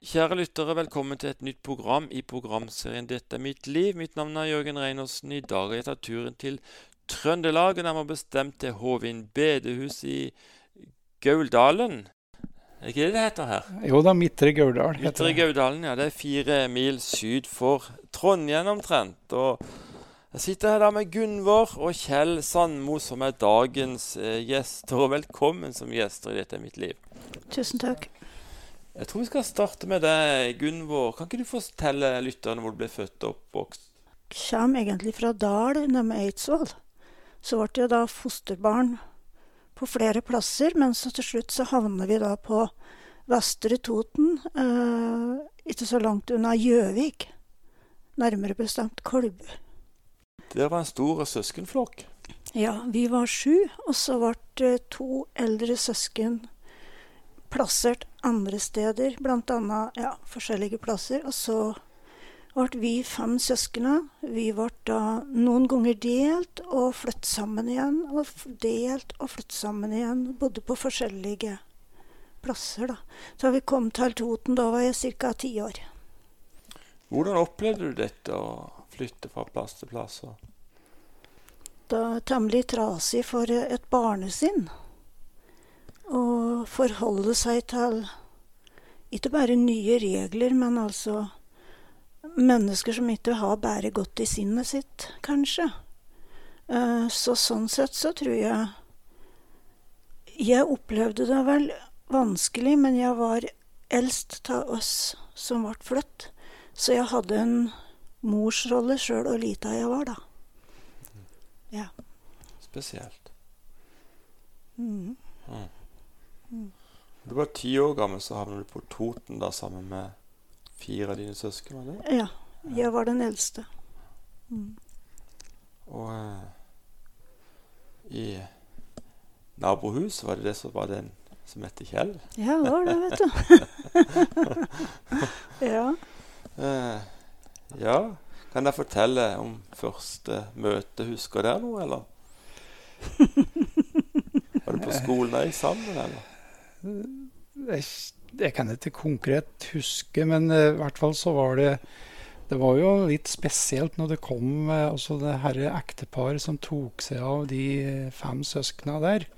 Kjære lyttere, velkommen til et nytt program i programserien 'Dette er mitt liv'. Mitt navn er Jørgen Reinersen. I dag har jeg tatt turen til Trøndelag, nærmere bestemt til Håvin bedehus i Gauldalen. Er det ikke det det heter her? Jo da, Midtre Gauldal heter Midtre. Gauldalen, ja. Det er fire mil syd for Trondheim omtrent. Og jeg sitter her da med Gunvor og Kjell Sandmo, som er dagens eh, gjester. Og velkommen som gjester i 'Dette er mitt liv'. Tusen takk. Jeg tror vi skal starte med deg, Gunvor. Kan ikke du fortelle lytterne hvor du ble født og oppvokst? Kjem egentlig fra Dal nærme Eidsvoll. Så ble jeg da fosterbarn på flere plasser, men så til slutt så havner vi da på Vestre Toten, eh, ikke så langt unna Gjøvik. Nærmere bestemt Kolbu. Dere var en stor søskenflokk. Ja, vi var sju, og så ble to eldre søsken plassert andre steder, annet ja, forskjellige plasser. Og så ble vi fem søskene. Vi ble da noen ganger delt og flyttet sammen igjen. Og delt og flyttet sammen igjen. Bodde på forskjellige plasser, da. Da vi kom til Toten, da var jeg ca. ti år. Hvordan opplevde du dette å flytte fra plass til plass? da temmelig trasig for et barnesinn forholde seg til ikke bare nye regler, men altså mennesker som ikke har bare godt i sinnet sitt, kanskje. Eh, Så sånn sett så tror jeg Jeg opplevde det vel vanskelig, men jeg var eldst av oss som ble flytt. Så jeg hadde en morsrolle sjøl og lita jeg var, da. Ja. Spesielt. Mm. Du var ti år gammel, så havnet du på Toten da sammen med fire av dine søsken. var det? Ja. Jeg var den eldste. Mm. Og uh, i nabohuset var det det som var den som het Kjell. Ja, det var det, vet du. ja. Uh, ja, kan jeg fortelle om første møte? Husker dere noe, eller? Var det på skolen dere sammen, eller? Jeg, jeg kan ikke konkret huske, men eh, i hvert fall så var det Det var jo litt spesielt når det kom eh, altså det herre ekteparet som tok seg av de eh, fem søskna der.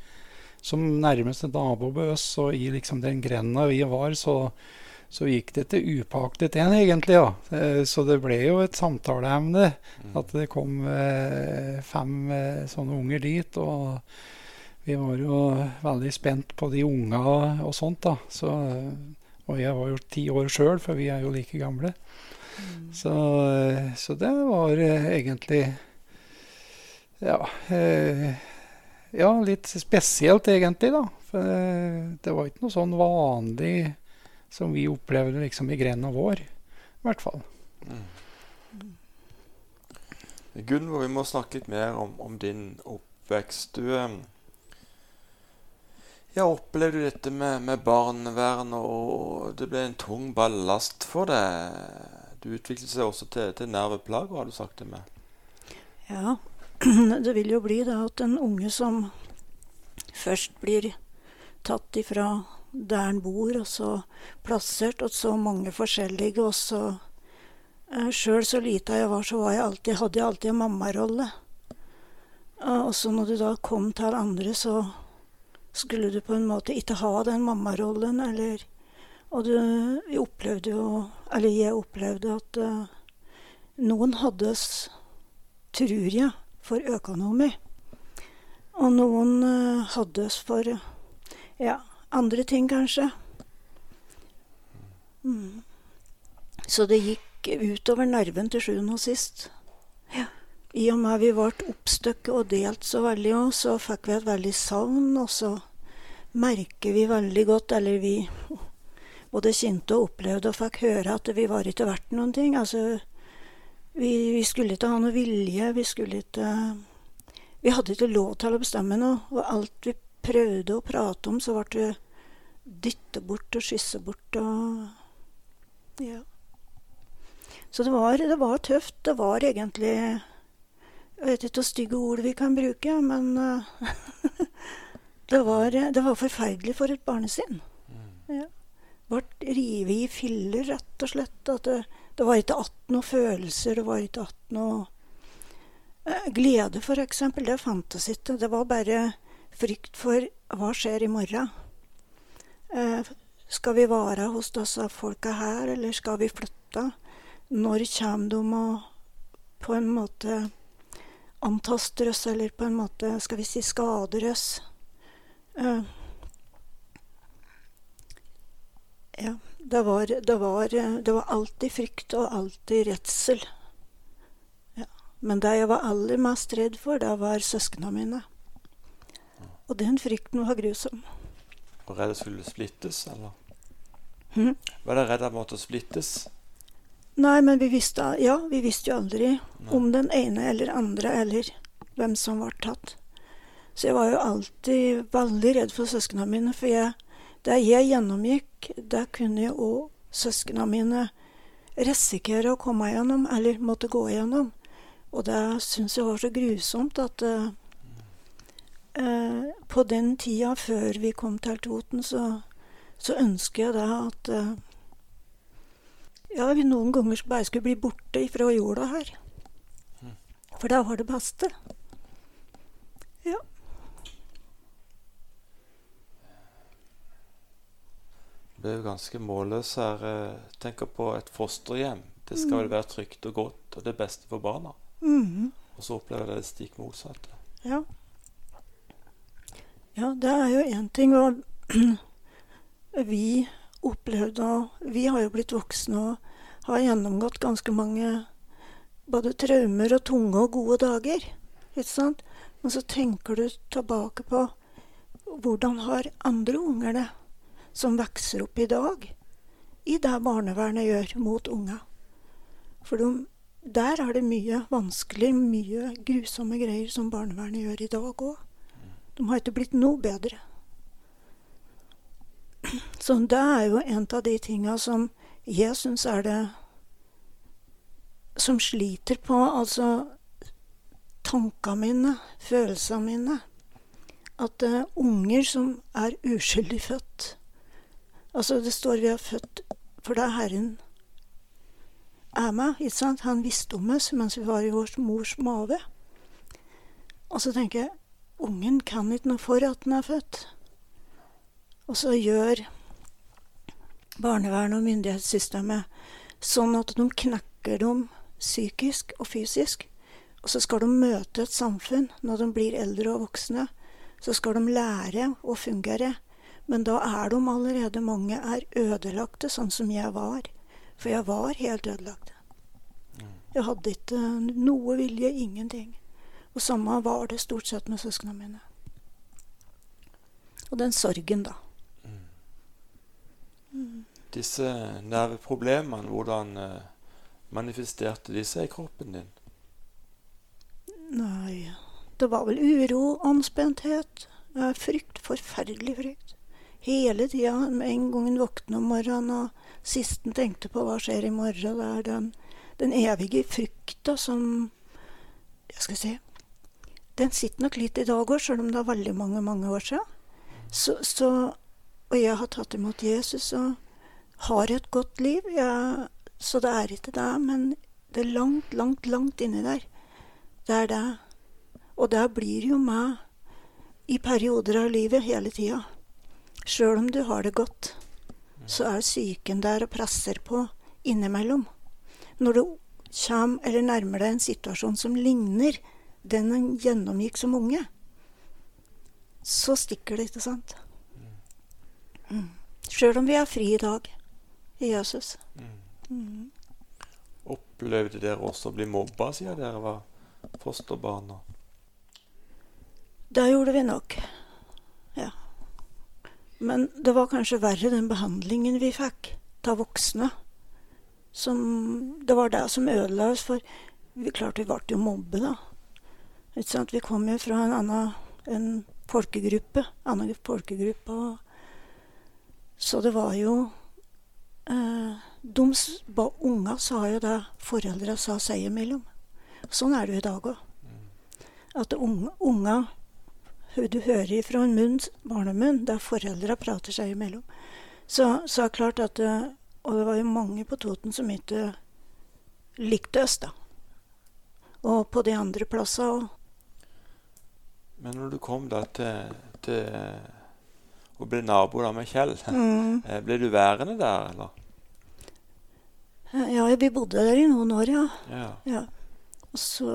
Som nærmeste nabo på oss, og i liksom den grenda vi var, så, så gikk det til upaktet igjen, egentlig. ja. Så det ble jo et samtaleemne. At det kom fem sånne unger dit. Og vi var jo veldig spent på de unga og, sånt, da. Så, og jeg var jo ti år sjøl, for vi er jo like gamle. Så, eh, så det var egentlig Ja. Eh, ja, litt spesielt egentlig, da. For det var ikke noe sånn vanlig som vi opplevde liksom i grenda vår, i hvert fall. Gunvor, vi må snakke litt mer om, om din oppvekst. Du eh, Ja, opplevde du dette med, med barnevern, og det ble en tung ballast for deg? Du utviklet seg også til, til nerveplager, har du sagt det med? ja. Det vil jo bli da at en unge som først blir tatt ifra der han bor, og så plassert og så mange forskjellige, og så eh, Sjøl så lita jeg var, så var jeg alltid, hadde jeg alltid en mammarolle. Og så når du da kom til andre, så skulle du på en måte ikke ha den mammarollen, eller Og du vi opplevde jo Eller jeg opplevde at uh, noen hadde tror jeg, for økonomi. Og noen uh, hadde for uh, ja, andre ting, kanskje. Mm. Så det gikk utover nerven til sjuende og sist. Ja. I og med vi ble oppstykket og delt så veldig så fikk vi et veldig savn, og så merker vi veldig godt, eller vi både kjente og opplevde og fikk høre at vi var ikke verdt noen ting. Altså, vi, vi skulle ikke ha noe vilje, vi skulle ikke Vi hadde ikke lov til å bestemme noe, og alt vi prøvde å prate om, så ble det dytta bort og skyssa bort og Ja. Så det var, det var tøft. Det var egentlig Jeg vet ikke hvor stygge ord vi kan bruke, men eh, det, var, det var forferdelig for et barnesinn. Ja. ble revet i filler, rett og slett. At det, det var ikke att noen følelser, det var ikke att noe eh, glede, f.eks. Det fantes ikke. Det var bare frykt for hva skjer i morgen. Eh, skal vi være hos disse folka her, eller skal vi flytte? Når kommer de og på en måte antaster oss, eller på en måte, skal vi si, skader oss? Eh, ja. Det var, det, var, det var, alltid frykt og alltid redsel. Ja. Men det jeg var aller mest redd for, det var søsknene mine. Og den frykten var grusom. Og redd skulle splittes, eller? Hmm? Var dere redd for å splittes? Nei, men vi visste, ja, vi visste jo aldri Nei. om den ene eller andre, eller hvem som var tatt. Så jeg var jo alltid veldig redd for søsknene mine, for jeg det jeg gjennomgikk, der kunne jo òg søsknene mine risikere å komme gjennom, eller måtte gå gjennom. Og det syns jeg var så grusomt at uh, uh, på den tida før vi kom til Toten, så, så ønsker jeg da at uh, ja, noen ganger bare skulle bli borte fra jorda her. For da var det beste. Ja. ble jo ganske målløs her. Jeg tenker på et fosterhjem. Det skal vel mm. være trygt og godt og det beste for barna. Mm. Og så opplever jeg det stikk motsatte. Ja. ja, det er jo én ting. hva vi opplevde og Vi har jo blitt voksne og har gjennomgått ganske mange både traumer og tunge og gode dager. Ikke sant? Men så tenker du tilbake på hvordan har andre unger det? som vokser opp i dag, i det barnevernet gjør mot unga. For de, der er det mye vanskelig, mye grusomme greier som barnevernet gjør i dag òg. De har ikke blitt noe bedre. Så det er jo en av de tinga som jeg syns er det Som sliter på altså tankene mine, følelsene mine. At uh, unger som er uskyldig født, Altså, det står vi er født for det er Herren er med. ikke sant? Han visste om oss mens vi var i vår mors mage. Og så tenker jeg ungen kan ikke noe for at den er født. Og så gjør barnevernet og myndighetssystemet sånn at de knekker dem psykisk og fysisk. Og så skal de møte et samfunn når de blir eldre og voksne. Så skal de lære å fungere men da er de allerede mange er ødelagte, sånn som jeg var. For jeg var helt ødelagt. Jeg hadde ikke noe vilje, ingenting. Og samme var det stort sett med søsknene mine. Og den sorgen, da. Disse nerveproblemene, hvordan uh, manifesterte de seg i kroppen din? Nei Det var vel uro, anspenthet, frykt. Forferdelig frykt hele tida. Med en gang en våkner om morgenen og sist en tenkte på hva skjer i morgen, det er den, den evige frykta som Jeg skal si Den sitter nok litt i dag òg, sjøl om det er veldig mange, mange år siden. Så, så, og jeg har tatt imot Jesus og har et godt liv. ja, så det er ikke det. Men det er langt, langt, langt inni der. Det er det. Og det blir jo med i perioder av livet hele tida. Sjøl om du har det godt, så er psyken der og presser på innimellom. Når du kommer eller nærmer deg en situasjon som ligner den en gjennomgikk som unge, så stikker det, ikke sant? Mm. Sjøl om vi er fri i dag i Jesus. Mm. Opplevde dere også å bli mobba siden dere var fosterbarn? Det gjorde vi nok. Ja. Men det var kanskje verre den behandlingen vi fikk av voksne. Som, det var det som ødela oss, for vi klarte vi ble jo mobbe, da. Vi kom jo fra en annen en folkegruppe. Annen folkegruppe. Så det var jo De unger sa jo det foreldra sa seg imellom. Sånn er det jo i dag òg. At unger du hører fra en munn, barnemunn, der foreldra prater seg imellom. Så, så er det klart at Og det var jo mange på Toten som ikke likte oss, da. Og på de andre plassene òg. Men når du kom da til, til og ble nabo da med Kjell, Mm. eh, ble du værende der, eller? Ja, vi bodde der i noen år, ja. Ja. ja. Og så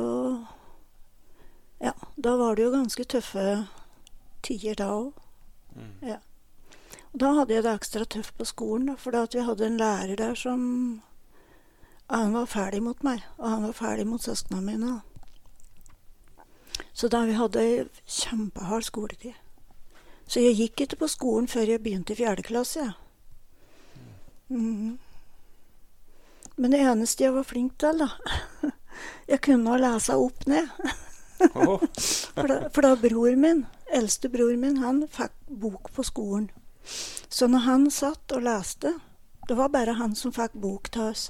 Ja, da var det jo ganske tøffe tider da òg. Mm. Og da hadde jeg det ekstra tøft på skolen, da, fordi at vi hadde en lærer der som Han var ferdig mot meg, og han var ferdig mot søsknene mine. Så da vi hadde ei kjempehard skoletid. Så jeg gikk ikke på skolen før jeg begynte i fjerde klasse. Mhm. Men det eneste jeg var flink til, da Jeg kunne å lese opp ned. For da, for da bror min, eldste bror min, han fikk bok på skolen. Så når han satt og leste Det var bare han som fikk bok til oss.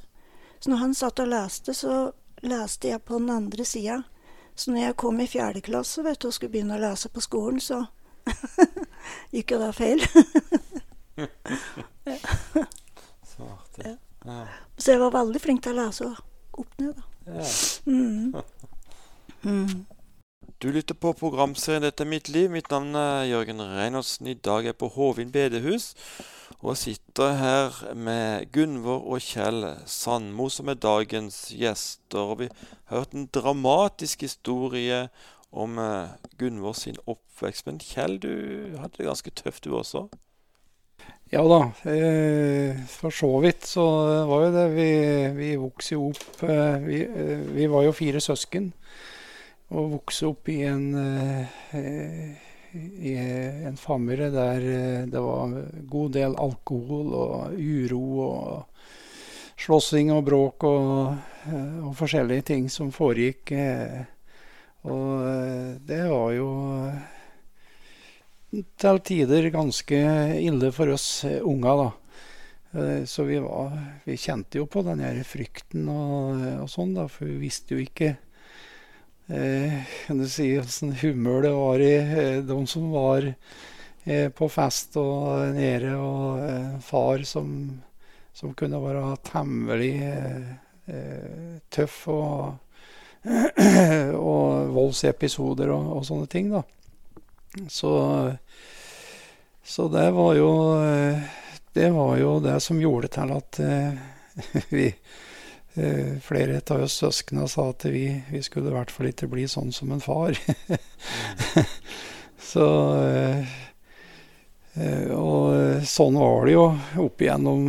Så når han satt og leste, så leste jeg på den andre sida. Så når jeg kom i fjerde klasse vet du, og skulle begynne å lese på skolen, så gikk jo feil. feil. så artig. Ja. Ja. Så jeg var veldig flink til å lese opp ned, da. Ja. Mm. Mm. Du lytter på programserien 'Dette er mitt liv'. Mitt navn er Jørgen Reinertsen. I dag er jeg på Hovin bedehus og sitter her med Gunvor og Kjell Sandmo, som er dagens gjester. Og vi har hørt en dramatisk historie om eh, Gunvor sin oppvekst. Men Kjell, du hadde det ganske tøft du også? Ja da, eh, for så vidt så var jo det. Vi, vi vokste jo opp eh, vi, eh, vi var jo fire søsken. Og vokste opp i en, eh, i en familie der eh, det var god del alkohol og uro og slåssing og bråk og, eh, og forskjellige ting som foregikk. eh. Og eh, det var jo til tider ganske ille for oss eh, unger, da. Eh, Så vi, var, vi kjente jo på den her frykten og, og sånn, da, for vi visste jo ikke eh, si hvordan humør det var i eh, de som var eh, på fest og nede, og eh, far som, som kunne være temmelig eh, eh, tøff og, og voldsepisoder og, og sånne ting, da. Så, så det var jo eh, Det var jo det som gjorde til at eh, vi eh, Flere av oss søskna sa at vi, vi skulle i hvert fall ikke bli sånn som en far. så Og sånn var det jo opp igjennom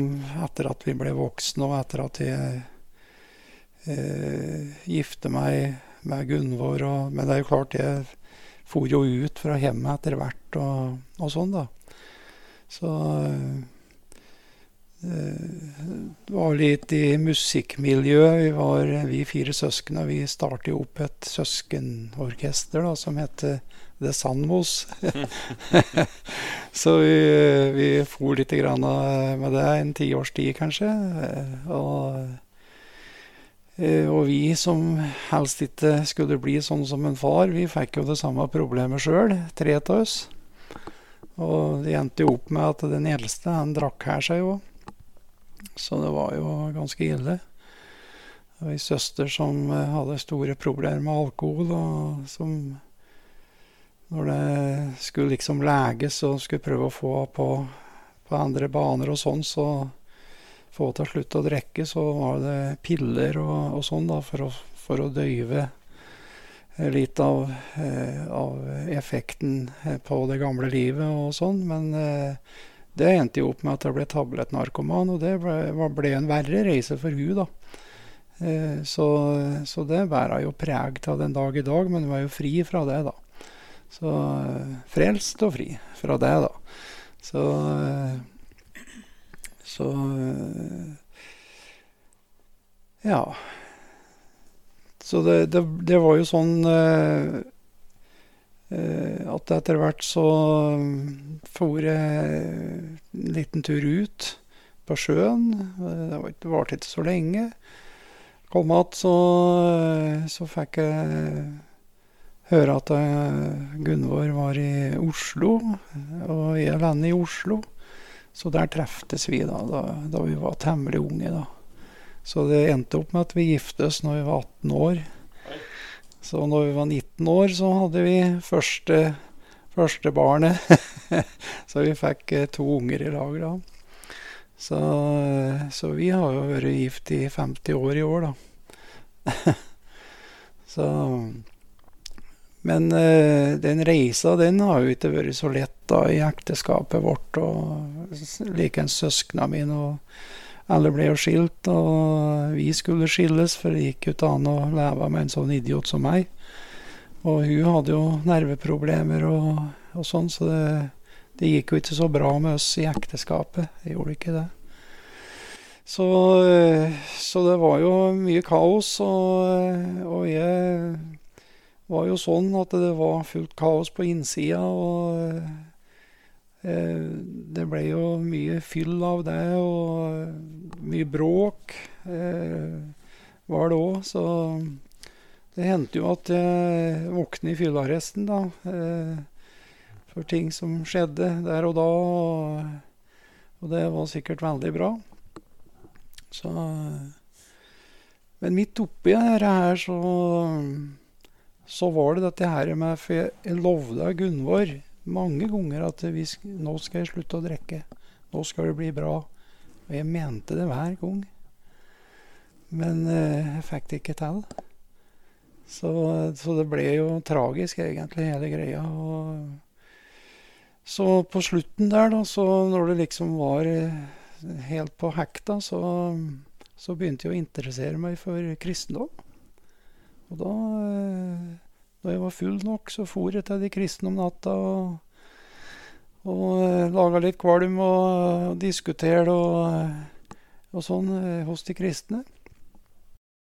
etter at vi ble voksne, og etter at eh, gifte meg med Gunvor. Og, men det er jo klart, jeg for jo ut fra hjemmet etter hvert og, og sånn, da. Så eh, det var litt i musikkmiljøet. Vi var vi fire søsken, og vi startet opp et søskenorkester da, som heter The Sandmos. Så vi, vi for litt grann med det en tiårs tid, kanskje. Og Eh, Og vi som helst ikke skulle bli sånn som en far, vi fikk jo det samme problemet sjøl, tre av oss. Og det endte jo opp med at den eldste, han drakk her seg jo. Så det var jo ganske ille. Og ei søster som eh, hadde store problemer med alkohol, og som Når det skulle liksom leges og skulle prøve å få på, på andre baner og sånn, så få til å slutte å drikke, så var det piller og, og sånn da, for å, for å døyve eh, litt av, eh, av effekten eh, på det gamle livet og sånn. Men det endte jo opp med at jeg ble tablettnarkoman, og det ble, ble en verre reise for hun da. Så, så det bærer jo preg av den dag i dag, men hun er jo fri fra det, da. Så frelst og fri fra det, da. Så så eh, Ja. Så det, det, det var jo sånn eh, eh, at etter hvert så for jeg en liten tur ut på sjøen. Det varte ikke så lenge. Kom igjen, så, så fikk jeg høre at Gunvor var i Oslo, og jeg landet i Oslo. Så der treftes vi da, da, da vi var temmelig unge. da. Så det endte opp med at vi giftes når vi var 18 år. Så når vi var 19 år, så hadde vi første, første barnet. så vi fikk eh, to unger i lag da. Så, så, vi har jo vært gift i 50 år i år, da. så Men eh, den reisa, den har jo ikke vært så lett da i ekteskapet vårt. Og likeens søskna mine. og alle ble jo skilt, og vi skulle skilles, for det gikk jo ikke an å leve med en sånn idiot som meg. Og hun hadde jo nerveproblemer og, og sånn, så det, det, gikk jo ikke så bra med oss i ekteskapet. Det gjorde ikke det. Så, så det var jo mye kaos, og, og jeg var jo sånn at det var fullt kaos på innsida. og Eh, det ble jo mye fyll av det, og mye bråk eh, var det òg. Så det hendte jo at jeg våknet i fyllearresten, da. Eh, for ting som skjedde der og da. Og det var sikkert veldig bra. Så Men midt oppi dette her, så, så var det dette her med For jeg lovde Gunvor mange ganger at vi, nå skal jeg slutte å drikke. Nå skal det bli bra. Og jeg mente det hver gang. Men eh, jeg fikk det ikke til. Så, så, det ble jo tragisk, egentlig, hele greia. Og så på slutten der, da, så når det liksom var eh, helt på hekta, så, så begynte jeg å interessere meg for kristendom. Og da eh, da jeg var full nok, så for jeg til de kristne om natta og, og uh, laga litt kvalm og og diskuterte og, og sånn hos de kristne.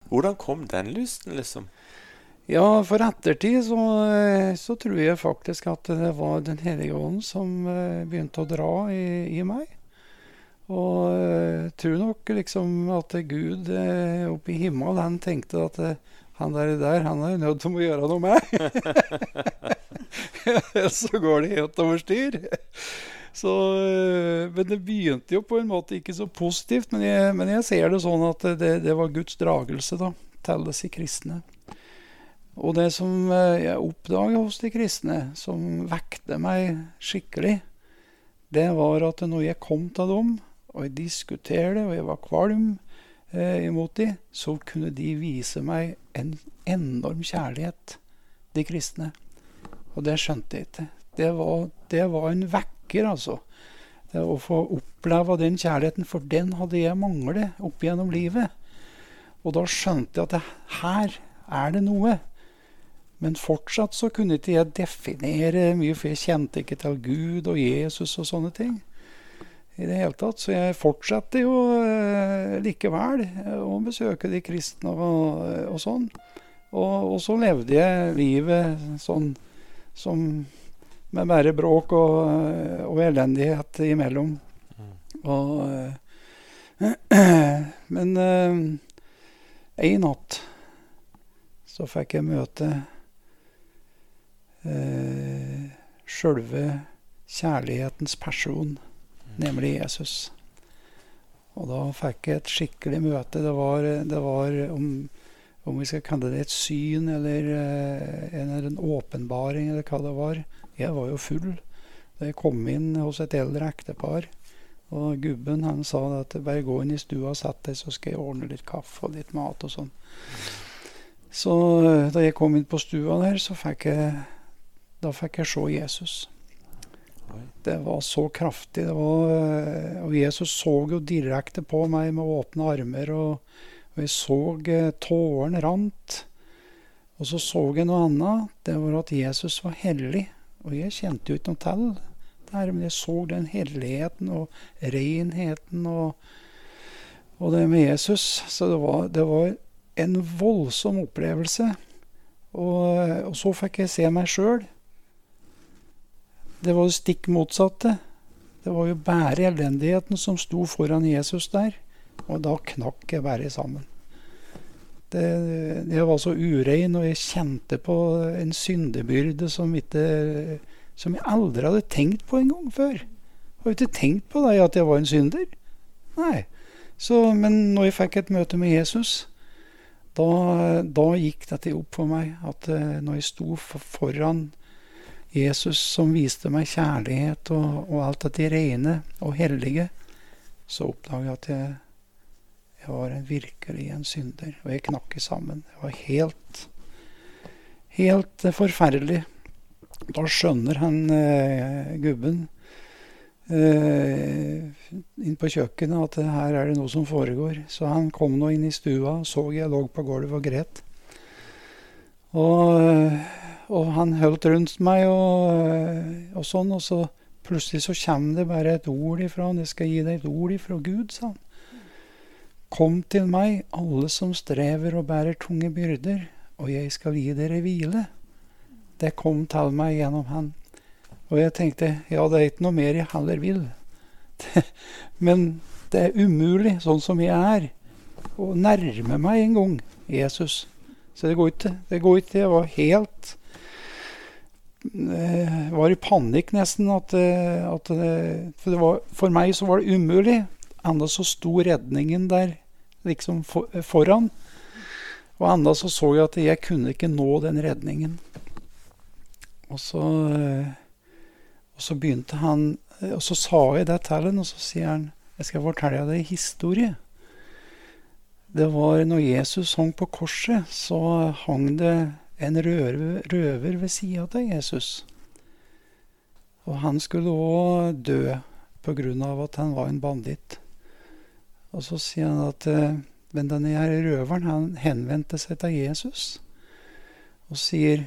Hvordan kom den lysten, liksom? Ja, for ettertid så, så, tror jeg faktisk at det var Den hellige ånd som begynte å dra i, i meg. Og jeg tror nok liksom at Gud oppe i himmelen han tenkte at han der, der han er nødt til å gjøre noe med. så går det helt over styr. Så, eh, men det begynte jo på en måte ikke så positivt. Men jeg, men jeg ser det sånn at det, det, var Guds dragelse da, til disse kristne. Og det som eh, jeg oppdaga hos de kristne, som vekte meg skikkelig, det var at når jeg kom til dem, og jeg diskuterte, og jeg var kvalm, eh, imot de, så kunne de vise meg en enorm kjærlighet, de kristne. Og det skjønte jeg ikke. Det var, det var en vekker, altså. Det å få oppleve den kjærligheten, for den hadde jeg manglet opp gjennom livet. Og da skjønte jeg at det, her er det noe. Men fortsatt så kunne ikke jeg definere mye, for jeg kjente ikke til Gud og Jesus og sånne ting i det hele tatt. Så jeg fortsetter jo eh, likevel eh, å besøke de kristne og, eh, og sånn. Og, og, så levde jeg livet sånn som med bare bråk og, og elendighet imellom. Mm. Og, men en natt så fikk jeg møte eh, sjølve kjærlighetens person nemlig Jesus. Og da fikk jeg et skikkelig møte. Det var, det var om, om, vi skal kalle det et syn eller, eh, eller en åpenbaring, eller hva det var. Jeg var jo full da jeg kom inn hos et eldre ektepar. Og gubben han sa at bare gå inn i stua og sett deg, så skal jeg ordne litt kaffe og litt mat og sånn. Så eh, da jeg kom inn på stua der, så fikk jeg, da fikk jeg se Jesus. Det var så kraftig. Var, eh, og Jesus så jo direkte på meg med åpne armer. Og, og jeg så eh, tårene rant. Og så så jeg noe annet. Det var at Jesus var hellig. Og jeg kjente jo ikke noe til det her, men jeg så den helligheten og renheten og, og det med Jesus. Så det var, det var en voldsom opplevelse. Og, og så fikk jeg se meg sjøl. Det var det stikk motsatte. Det var jo bare elendigheten som sto foran Jesus der. Og da knakk jeg bare sammen. Det, jeg var så urein, og jeg kjente på en syndebyrde som, ikke, som jeg aldri hadde tenkt på en gang før. har hadde ikke tenkt på det, at jeg var en synder. Nei. Så, men når jeg fikk et møte med Jesus, da, da gikk dette opp for meg. At uh, når jeg sto foran foran Jesus som viste meg kjærlighet og, og alt dette rene og hellige, så oppdaga jeg at jeg, jeg var en virkelig en synder. Og jeg knakk sammen. Det var helt, helt forferdelig. Da skjønner han eh, gubben eh, inn på kjøkkenet at her er det noe som foregår. Så han kom nå inn i stua og så jeg lå på gulvet og gret. Og, og, han holdt rundt meg og, og, sånn, og så plutselig så kommer det bare et ord ifra han. 'Jeg skal gi deg et ord ifra Gud', sa han. 'Kom til meg, alle som strever og bærer tunge byrder, og jeg skal gi dere hvile'. Det kom til meg gjennom han. Og jeg tenkte ja, det er ikke noe mer jeg heller vil. Men det er umulig, sånn som jeg er, å nærme meg en gang Jesus. Så det går ikke. Det går ikke. Jeg var helt eh, var i panikk nesten. At, eh, at eh, for, var, for, meg så var det umulig. Enda så sto redningen der liksom for, foran. Og enda så så jeg at jeg kunne ikke nå den redningen. Og så og så begynte han Og så sa jeg det til ham, og så sier han Jeg skal fortelle deg en historie. Det var når Jesus hang på korset, så hang det en røver, ved sida av Jesus. Og han skulle òg dø av at han var en banditt. Og så sier han at eh, Men denne her røveren han henvendte seg til Jesus og sier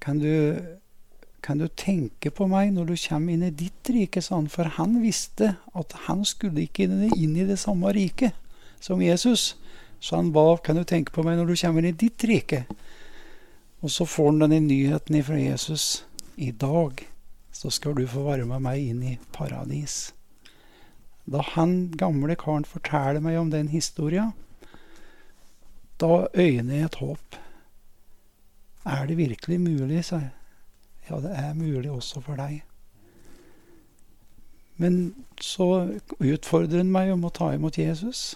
Kan du kan du tenke på meg når du kommer inn i ditt rike? Sånn? For han visste at han skulle ikke inn i det samme riket som Jesus. Så han ba kan du tenke på meg når du kommer inn i ditt rike. Og så får han denne nyheten fra Jesus. I dag så skal du få være med meg inn i paradis. Da han gamle karen forteller meg om den historia, da øyner jeg et håp. Er det virkelig mulig, sa jeg. Ja, det er mulig også for deg. Men så utfordrer han meg om å ta imot Jesus.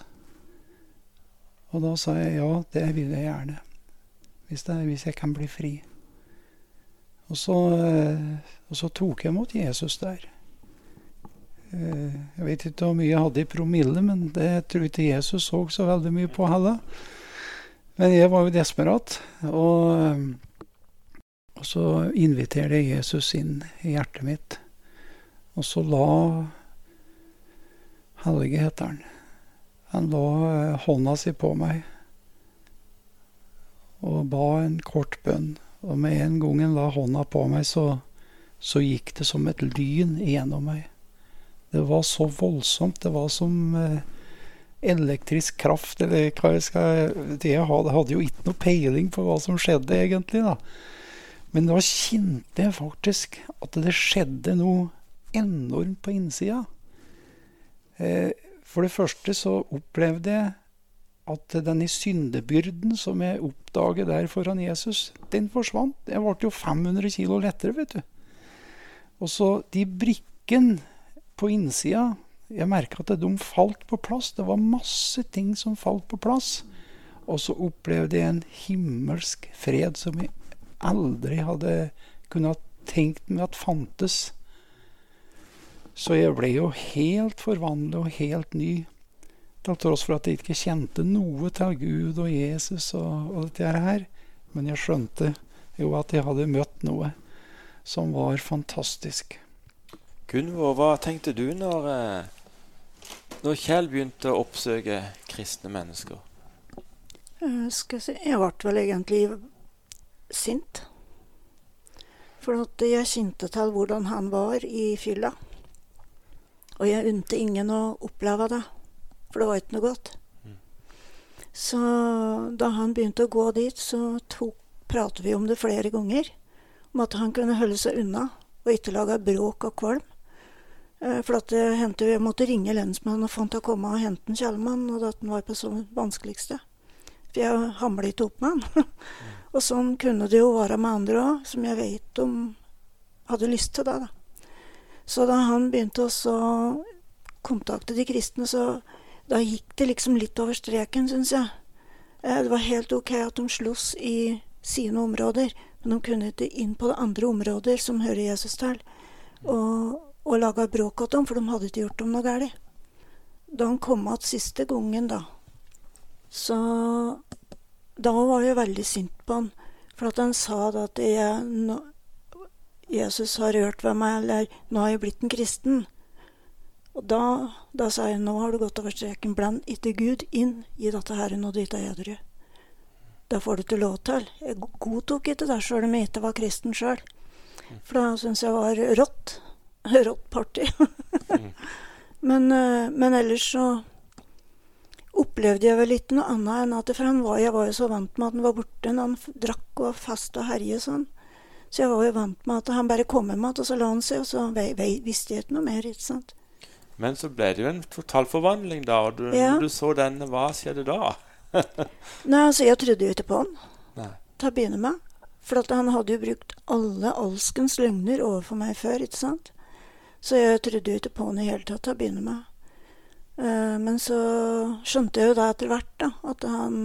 Og da sa jeg ja, det vil jeg gjerne. Hvis, det, hvis jeg kan bli fri. Og så, og så, tok jeg imot Jesus der. Eh, jeg vet ikke hvor mye jeg hadde i promille, men det tror ikke Jesus så så veldig mye på heller. Men jeg var jo desperat. Og og så inviterte jeg Jesus inn i hjertet mitt. Og så la Helge, heter han. Han la eh, hånda si på meg og ba en kort bønn. Og med en gang han la hånda på meg, så, så gikk det som et lyn gjennom meg. Det var så voldsomt. Det var som eh, elektrisk kraft, eller hva jeg skal Jeg hadde jo ikke noe peiling på hva som skjedde, egentlig. da. Men da kjente jeg faktisk at det skjedde noe enormt på innsida. Eh, for det første så opplevde jeg at denne syndebyrden som jeg oppdaget der foran Jesus, den forsvant. Jeg ble jo 500 kilo lettere, vet du. Og så de brikkene på innsida Jeg merka at de falt på plass. Det var masse ting som falt på plass. Og så opplevde jeg en himmelsk fred som jeg aldri hadde kunnet tenkt meg at fantes. Så jeg ble jo helt forvandlet og helt ny. Til tross for at jeg ikke kjente noe til Gud og Jesus og, og dette her. Men jeg skjønte jo at jeg hadde møtt noe som var fantastisk. Gunvor, hva tenkte du når, eh, når Kjell begynte å oppsøke kristne mennesker? Jeg, skal si, jeg ble vel egentlig sint. For at jeg kjente til hvordan han var i fylla. Og jeg unte ingen å oppleve det, for det var ikke noe godt. Så da han begynte å gå dit, så pratet vi om det flere ganger. Om at han kunne holde seg unna og ikke lage bråk og kvalm. Eh, for at det hendte jeg måtte ringe lensmannen og få han til å komme og hente Kjellmann, og at han var på så vanskeligste. For jeg hamlet ikke opp med han. Og sånn kunne det jo være med andre òg, som jeg vet om hadde lyst til det. da. Så da han begynte å kontakte de kristne, så da gikk det liksom litt over streken, syns jeg. Eh, det var helt ok at de sloss i sine områder, men de kunne ikke inn på andre områder som hører Jesus til, og, og laga bråk av dem, for de hadde ikke gjort dem noe galt. Da han kom igjen siste gangen, da, så Da var jeg veldig sint på han, for at han sa da at jeg, Jesus har rørt ved meg, eller nå har jeg blitt en kristen. Og da, da sa jeg nå har du gått over streken. Bland ikke Gud inn i dette her når du ikke er edru. Det får du ikke lov til. Jeg godtok ikke det sjøl om jeg ikke var kristen sjøl. For da syns jeg var rått. Rått party. men, eh, men, ellers så opplevde jeg vel ikke noe annet enn at For han var, jeg var jo så vant med at han var borte når han drakk og fast og herje sånn. Så jeg var jo vant med at han bare kom med meg, og så la han seg, og så visste jeg ikke noe mer. ikke sant? Men så ble det jo en totalforvandling, da. Og du, ja. når du så denne, hva skjedde da? Nei, altså, jeg trodde jo ikke på han Nei. til å begynne med. For han hadde jo brukt alle alskens løgner overfor meg før, ikke sant? Så jeg trodde jo ikke på han i hele tatt til å begynne med. Uh, men så skjønte jeg jo da etter hvert da, at han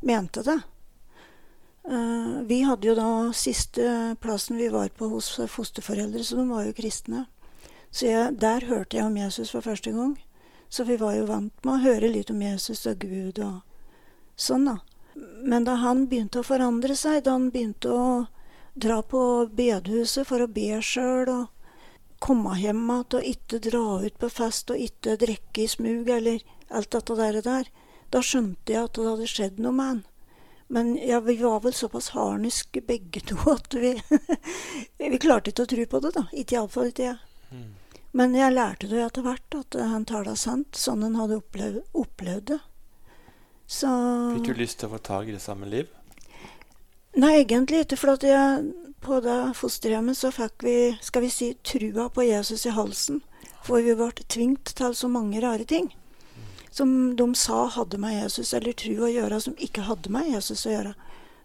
mente det. Uh, vi hadde jo da siste plassen vi var på hos fosterforeldre, så de var jo kristne. Så jeg, der hørte jeg om Jesus for første gang. Så vi var jo vant med å høre litt om Jesus og Gud og sånn, da. Men da han begynte å forandre seg, da han begynte å dra på bedehuset for å be sjøl og komme hjem igjen og ikke dra ut på fest og ikke drikke i smug eller alt dette der, der, da skjønte jeg at det hadde skjedd noe med han. Men ja, vi var vel såpass harniske begge to at vi Vi klarte ikke å tro på det, da. Ikke iallfall ikke jeg. Mm. Men jeg lærte det etter hvert, at han talte sant, sånn han hadde opplevd, opplevd det. Så Fikk du lyst til å få tak i det samme liv? Nei, egentlig ikke. For at jeg, på det fosterhjemmet så fikk vi, skal vi si, trua på Jesus i halsen. For vi ble tvingt til så mange rare ting. Som de sa hadde med Jesus, eller tru å gjøre, som ikke hadde med Jesus å gjøre.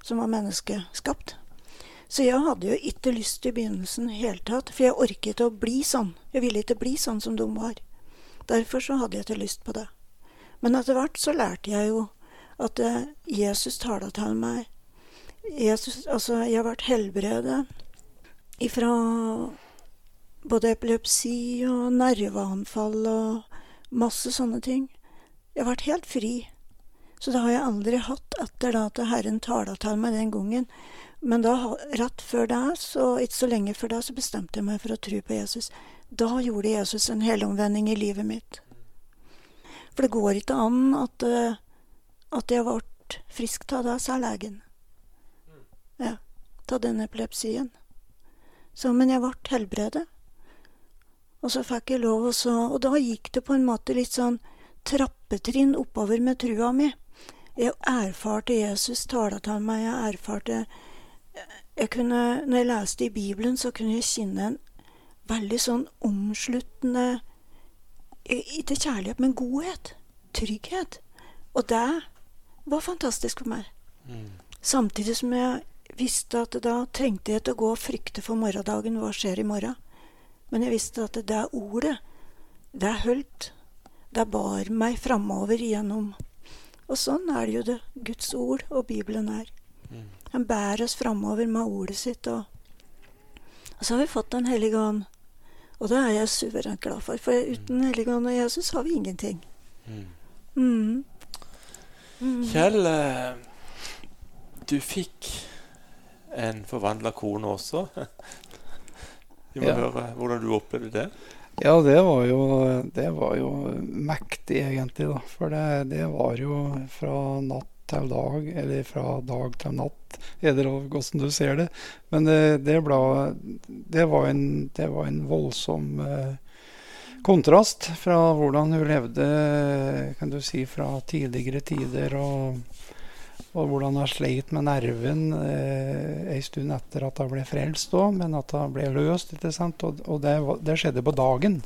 Som var menneskeskapt. Så jeg hadde jo ikke lyst i begynnelsen i hele tatt, for jeg orket å bli sånn. Jeg ville ikke bli sånn som de var. Derfor så hadde jeg ikke lyst på det. Men etter hvert så lærte jeg jo at eh, Jesus tala til meg. Jesus, altså, jeg har vært helbredet ifra både epilepsi og nerveanfall og masse sånne ting. Jeg har vært helt fri. Så det har jeg aldri hatt etter da at Herren tala til meg den gangen. Men da, rett før det, så, ikke så lenge før det, så bestemte jeg meg for å tro på Jesus. Da gjorde Jesus en helomvending i livet mitt. For det går ikke an at, uh, at jeg ble frisk av det, sa legen. Ja, av den epilepsien. Så, men jeg ble helbredet. Og så fikk jeg lov, og så Og da gikk det på en måte litt sånn trappetrinn oppover med trua mi. Jeg erfarte Jesus tale til meg, jeg erfarte jeg kunne, Når jeg leste i Bibelen, så kunne jeg kjenne en veldig sånn omsluttende Ikke kjærlighet, men godhet. Trygghet. Og det var fantastisk for meg. Mm. Samtidig som jeg visste at da trengte jeg til å gå og frykte for morgendagen. Hva skjer i morgen? Men jeg visste at det ordet, det holdt. Det bar meg framover igjennom. Og sånn er det jo det Guds ord og Bibelen er. Mm. Han bærer oss framover med ordet sitt. Og, og, så har vi fått Den hellige ånd. Og det er jeg suverent glad for. For uten hellige ånd og Jesus har vi ingenting. Mm. Mm. Mm. Kjell, eh, du fikk en forvandla kone også. Vi må ja. høre hvordan du opplevde det. Ja, det var jo, det var jo mektig, egentlig. da. For det, det var jo fra natt til dag, eller fra dag til natt, eller hvordan du ser det. Men det, det, ble, det, var, en, det var en voldsom eh, kontrast fra hvordan hun levde kan du si, fra tidligere tider, og, og hvordan hun sleit med nerven eh, en stund etter at hun ble frelst, også, men at hun ble løst. ikke sant? Og, og det, det, skjedde på dagen.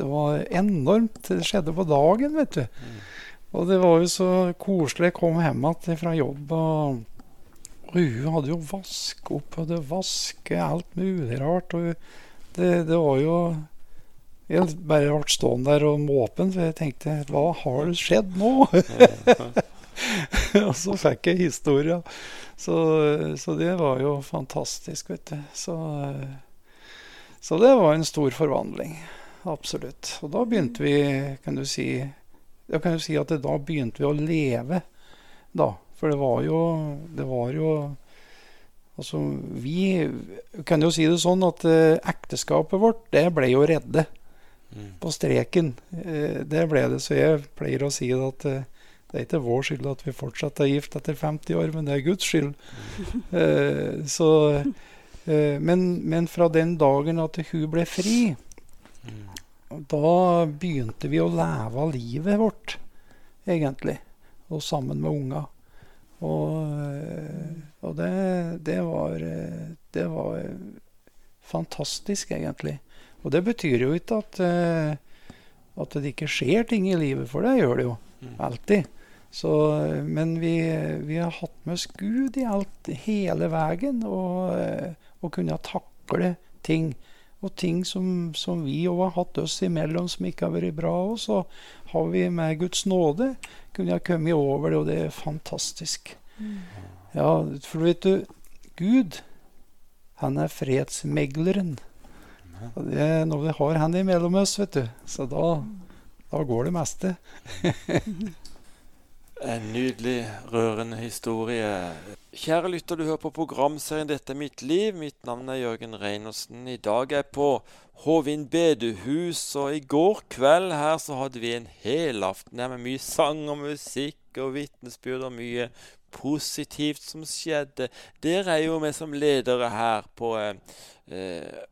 Det var enormt. Det skjedde på dagen, vet du. Mm. Og det var jo så koselig. Jeg kom hjem igjen fra jobb, og, og hun hadde jo vask opp, og det vasket alt mulig rart. Og det, det var jo Jeg bare ble stående der og måpen, for jeg tenkte Hva har skjedd nå? og så fikk jeg historia. Så, så, det var jo fantastisk, vet du. Så, så, det var en stor forvandling. Absolutt. Og da begynte vi, kan du si Jeg kan jo si at da begynte vi å leve, da. For det var jo Det var jo Altså, vi kan jo si det sånn at eh, ekteskapet vårt, det ble jo redde. Mm. På streken. Eh, det ble det. Så jeg pleier å si det at eh, det er ikke vår skyld at vi fortsatt er gift etter 50 år, men det er Guds skyld. Mm. så, men, men, fra den dagen at hun ble fri, mm. Da begynte vi å leve av livet vårt, egentlig. Og sammen med unga. Og, eh, og det, det, var, eh, det, var fantastisk, egentlig. Og det betyr jo ikke at, eh, at det ikke skjer ting i livet, for det gjør det jo. Mm. Alltid. Så, men vi, vi, har hatt med oss Gud i alt, hele veien, og, og kunne takle ting. Og ting som, som vi òg har hatt oss imellom som ikke har vært bra. Og så har vi med Guds nåde kunne jeg kommet over det, og det er fantastisk. Mm. Ja, for vet du, Gud, han er fredsmegleren. Og det er noe vi har han imellom oss, vet du. Så da, da går det meste. En nydelig, rørende historie. Kjære lytter, du hører på programserien 'Dette er mitt liv'. Mitt navn er Jørgen Reinersen. I dag er jeg på Håvind bedehus, og i går kveld her så hadde vi en helaften her med mye sang og musikk og vitnesbyrd og mye positivt som skjedde. Dere er jo med som ledere her på eh, eh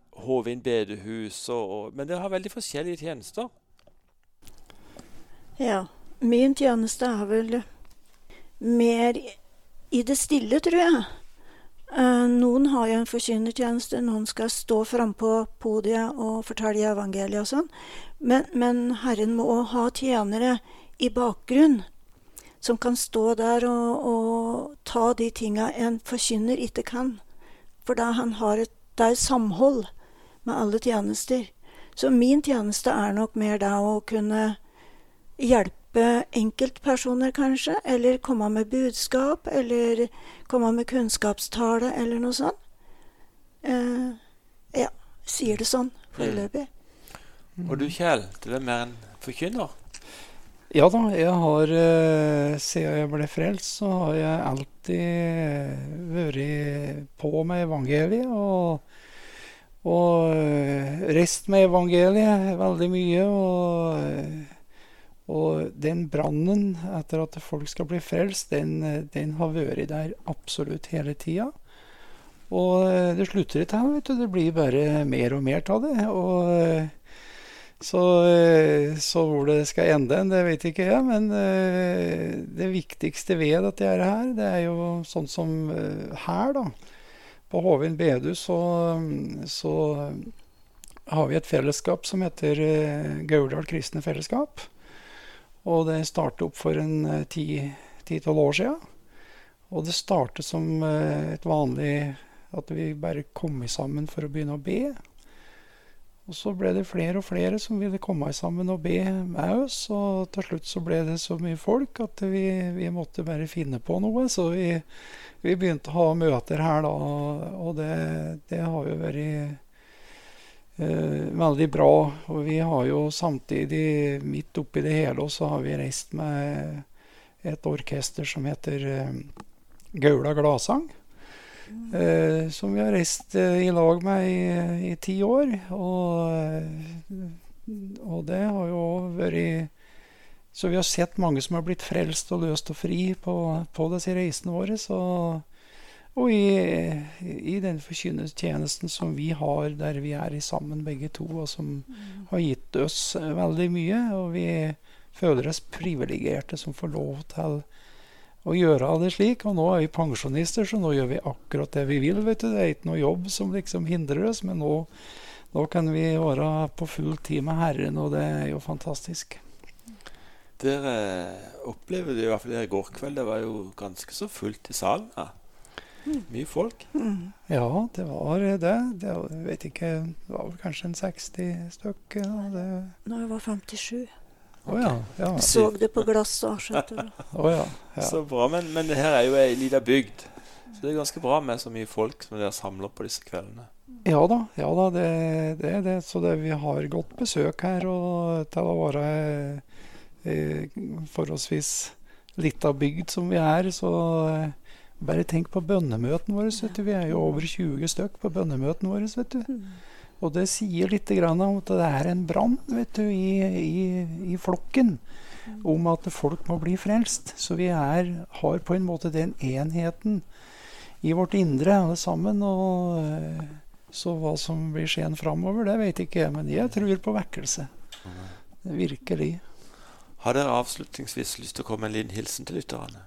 bedehus, og, og, men dere har veldig forskjellige tjenester. Ja. Min tjeneste er vel mer i det stille, tror jeg. Eh, noen har jo en forkynnertjeneste, noen skal stå frampå podiet og fortelle evangeliet og sånn. Men, men, Herren må òg ha tjenere i bakgrunn som kan stå der og, og ta de tinga en forkynner ikke kan. For da han har et, det er samhold med alle tjenester. Så min tjeneste er nok mer det å kunne hjelpe hjelpe enkeltpersoner, kanskje, eller komme med budskap, eller komme med kunnskapstale, eller noe sånt. Uh, ja, sier det sånn foreløpig. Mm. Og du Kjell, du er mer en forkynner? Ja da, jeg har uh, siden jeg ble frelst, så har jeg alltid vært på med evangeliet. og og reist med evangeliet veldig mye. Og og den brannen etter at folk skal bli frelst, den, den har vært der absolutt hele tida. Og eh, det slutter ikke her, vet du. Det blir bare mer og mer av det. Og eh, så, eh, så, hvor det skal ende, det vet ikke jeg. Men det viktigste ved dette her, det er jo sånn som her, da. På Hovin bedehus så, så har vi et fellesskap som heter Gauldal kristne fellesskap. Og det startet opp for en eh, ti-tolv år sia. Og det startet som eh, et vanlig At vi bare kom sammen for å begynne å be. Og så ble det flere og flere som ville komme sammen og be med oss. Og til slutt så ble det så mye folk at vi, vi måtte bare finne på noe. Så vi, vi, begynte å ha møter her da, og det, det har jo vært veldig bra. Og vi har jo samtidig, midt oppi det hele, så har vi reist med et orkester som heter eh, Gaula Gladsang. Mm. Eh, som vi har reist eh, i lag med i, i ti år. Og, og det har jo vært Så vi har sett mange som har blitt frelst og løst og fri på, på disse reisene våre. Så og i, i den forkynnelsetjenesten som vi har, der vi er sammen begge to, og som mm. har gitt oss veldig mye. Og vi føler oss privilegerte som får lov til å gjøre det slik. Og nå er vi pensjonister, så nå gjør vi akkurat det vi vil. vet du. Det er ikke noe jobb som liksom hindrer oss, men nå, nå kan vi være på full tid med Herren, og det er jo fantastisk. Dere opplevde i hvert fall i går kveld, det var jo ganske så fullt i salen. Ja. Mye folk. Mm. Ja, det var det. det jeg vet ikke, det var vel kanskje en 60 stykker. da, det- Når jeg var 57. Å ja. ja. Jeg så det på glasset. oh, ja. ja. Så bra. Men, men det her er jo ei lita bygd. Så det er ganske bra med så mye folk som dere samler på disse kveldene. Ja da, ja da, det det er det. Så det, vi har godt besøk her. Og til å være eh, forholdsvis lita bygd som vi er, så eh, bare tenk på bønnemøtene våre. Vet du. Vi er jo over 20 stykk på bønnemøtene våre. vet du. Mm. Og det sier litt grann om at det er en brann i, i, i flokken. Om at folk må bli frelst. Så vi er, har på en måte den enheten i vårt indre alle sammen. Og eh, så hva som blir skjeen framover, det vet ikke jeg. Men jeg tror på vekkelse. Virkelig. Har dere avslutningsvis lyst til å komme med en liten hilsen til lytterne?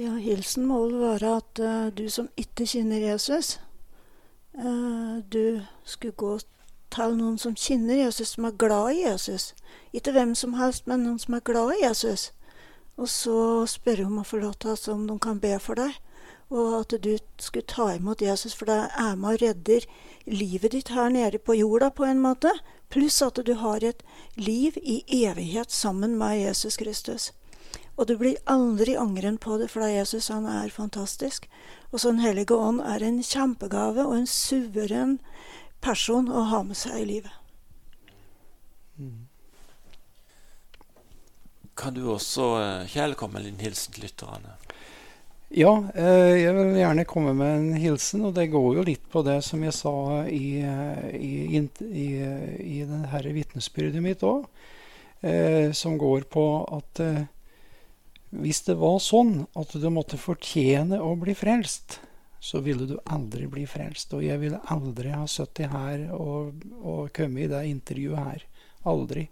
Ja, hilsen må vel være at uh, du som ikke kjenner Jesus, uh, du skulle gå til noen som kjenner Jesus, som er glad i Jesus. Ikke hvem som helst, men noen som er glad i Jesus. Og så spørre om å få lov til om de kan be for deg. Og at du skulle ta imot Jesus, for det er med og redder livet ditt her nede på jorda på en måte. Pluss at du har et liv i evighet sammen med Jesus Kristus. Og du blir aldri angren på det, for da Jesus han er fantastisk. Og så Den hellige ånd er en kjempegave og en suveren person å ha med seg i livet. Kan du også, eh, Kjell, komme med en hilsen til lytterne? Ja, eh, jeg vil gjerne komme med en hilsen, og det går jo litt på det som jeg sa i, eh, i, i, i det her vitnesbyrdet mitt òg, eh, som går på at hvis det var sånn at du måtte fortjene å bli frelst, så ville du aldri bli frelst. Og jeg ville aldri ha sittet her og, og kommet i det intervjuet her. Aldri.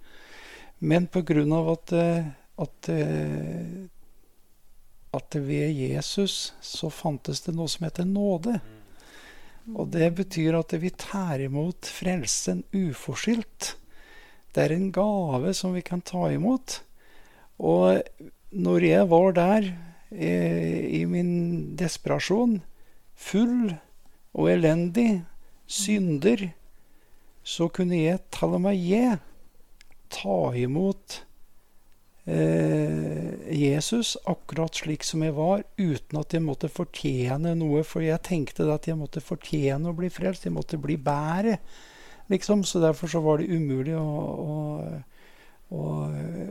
Men på grunn av at, eh, at eh, at ved Jesus så fantes det noe som heter nåde. Og det betyr at vi tar imot frelsen uforskyldt. Det er en gave som vi kan ta imot. Og når jeg var der eh, i min desperasjon, full og elendig, synder, så kunne jeg til og med jeg ta imot eh, Jesus akkurat slik som jeg var, uten at jeg måtte fortjene noe. For jeg tenkte at jeg måtte fortjene å bli frelst. Jeg måtte bli bedre. Liksom. Så derfor så var det umulig å, å, å,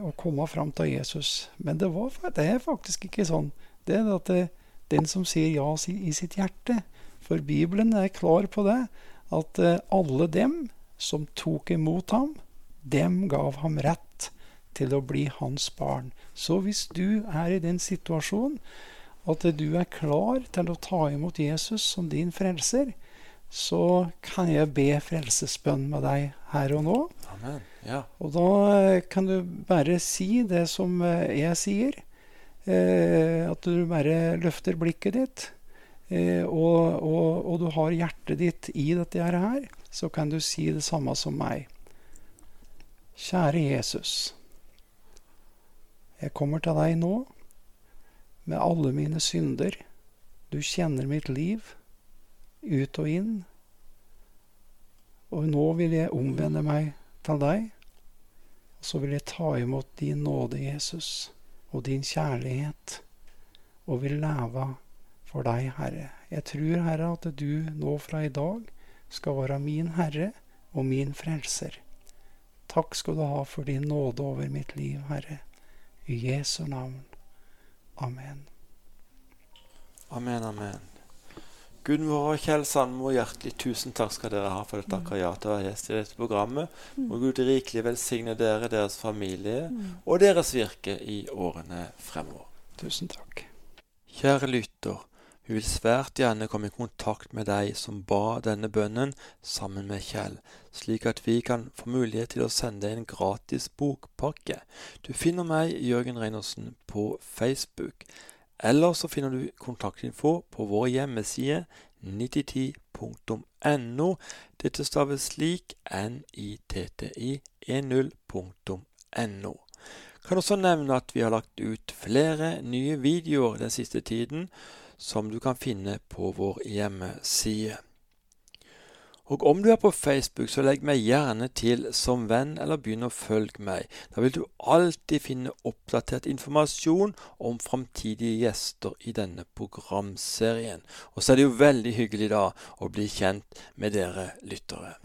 og komme fram til Jesus. Men det, var, det er faktisk ikke sånn. Det er at det, den som sier ja i sitt hjerte For Bibelen er klar på det. At eh, alle dem som tok imot ham, dem gav ham rett til å bli hans barn. Så hvis du er i den situasjonen at du er klar til å ta imot Jesus som din frelser, så kan jeg be frelsesbønn med deg her og nå. Amen. Ja. Og da eh, kan du bare si det som eh, jeg sier. Eh, at du bare løfter blikket ditt. Og, og, og du har hjertet ditt i dette her, så kan du si det samme som meg. Kjære Jesus. Jeg kommer til deg nå med alle mine synder. Du kjenner mitt liv ut og inn. Og nå vil jeg omvende meg til deg. Og så vil jeg ta imot din nåde, Jesus, og din kjærlighet, og vil leve for deg, Herre. Jeg tror, Herre, at du nå fra i dag skal være min Herre og min Frelser. Takk skal du ha for din nåde over mitt liv, Herre. I Jesu navn. Amen. Amen, amen. Gunvor og Kjell Sandmo, hjertelig tusen takk skal dere ha for at dere ja til å være gjest i dette programmet. Må Gud rikelig velsigne dere, deres familie og deres virke i årene fremover. Tusen takk. Kjære lytter, vi vil svært gjerne komme i kontakt med deg som ba denne bønnen sammen med Kjell, slik at vi kan få mulighet til å sende deg en gratis bokpakke. Du finner meg, Jørgen Reinersen, på Facebook. Eller så finner du kontaktinfo på vår hjemmeside 9010.no. Dette staves slik nitti10.no. Kan også nevne at vi har lagt ut flere nye videoer den siste tiden som du kan finne på vår hjemmeside. Og om du er på Facebook, så legg meg gjerne til som venn, eller begynn å følge meg. Da vil du alltid finne oppdatert informasjon om framtidige gjester i denne programserien. Og så er det jo veldig hyggelig da å bli kjent med dere lyttere.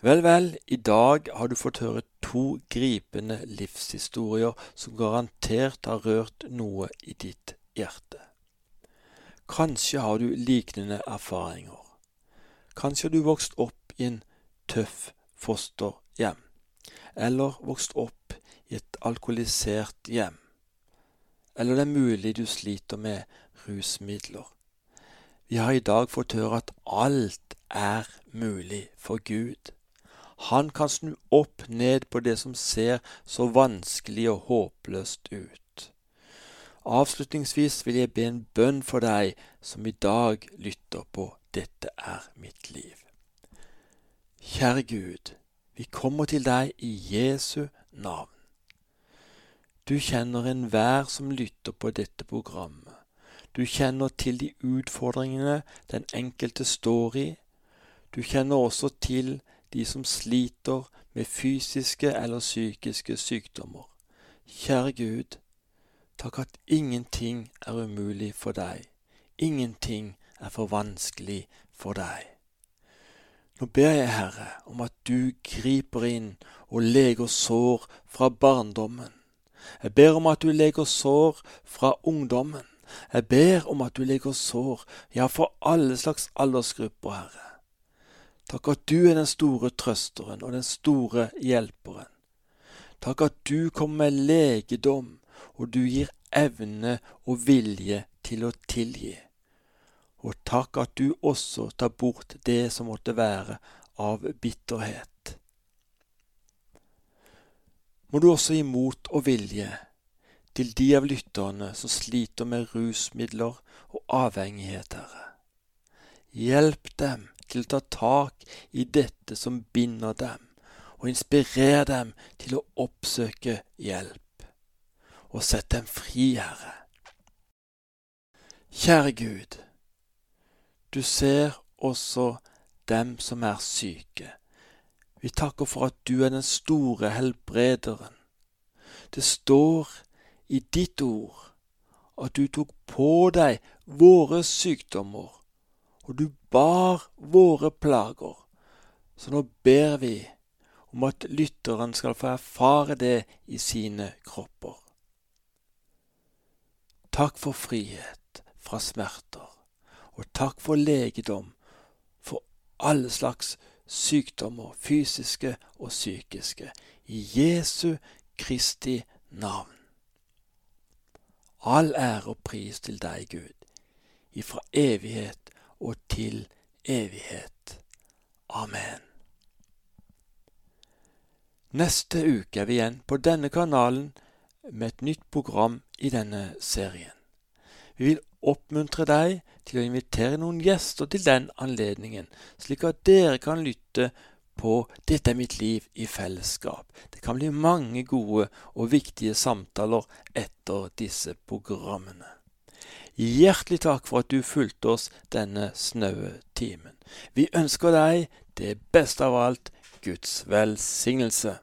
Vel, vel, i dag har du fått høre to gripende livshistorier som garantert har rørt noe i ditt hjerte. Kanskje har du liknende erfaringer. Kanskje har du vokst opp i en tøff fosterhjem, eller vokst opp i et alkoholisert hjem, eller det er mulig du sliter med rusmidler. Vi har i dag fått høre at alt er mulig for Gud. Han kan snu opp ned på det som ser så vanskelig og håpløst ut. Avslutningsvis vil jeg be en bønn for deg som i dag lytter på dette er mitt liv. Kjære Gud, vi kommer til deg i Jesu navn. Du kjenner enhver som lytter på dette programmet. Du kjenner til de utfordringene den enkelte står i. Du kjenner også til de som sliter med fysiske eller psykiske sykdommer. Kjære Gud, takk at ingenting er umulig for deg. Ingenting er for vanskelig for deg. Nå ber jeg, Herre, om at du griper inn og leger sår fra barndommen. Jeg ber om at du leger sår fra ungdommen. Jeg ber om at du leger sår, ja, for alle slags aldersgrupper, Herre. Takk at du er den store trøsteren og den store hjelperen. Takk at du kommer med legedom, og du gir evne og vilje til å tilgi og takk at du også tar bort det som måtte være av bitterhet. Må du også gi mot og vilje til de av lytterne som sliter med rusmidler og avhengighet, Herre. Hjelp dem til å ta tak i dette som binder dem, og inspirer dem til å oppsøke hjelp. Og sett dem fri, Herre. Kjære Gud, du ser også dem som er syke. Vi takker for at du er den store helbrederen. Det står i ditt ord at du tok på deg våre sykdommer, og du bar våre plager. Så nå ber vi om at lytteren skal få erfare det i sine kropper. Takk for frihet fra smerter og takk for legedom for alle slags sykdommer, fysiske og psykiske, i Jesu Kristi navn. All ære og pris til deg, Gud, ifra evighet og til evighet. Amen. Neste uke er vi igjen på denne kanalen med et nytt program i denne serien. Vi vil oppmuntre deg til å invitere noen gjester til den anledningen, slik at dere kan lytte på Dette er mitt liv i fellesskap. Det kan bli mange gode og viktige samtaler etter disse programmene. Hjertelig takk for at du fulgte oss denne snaue timen. Vi ønsker deg det beste av alt Guds velsignelse.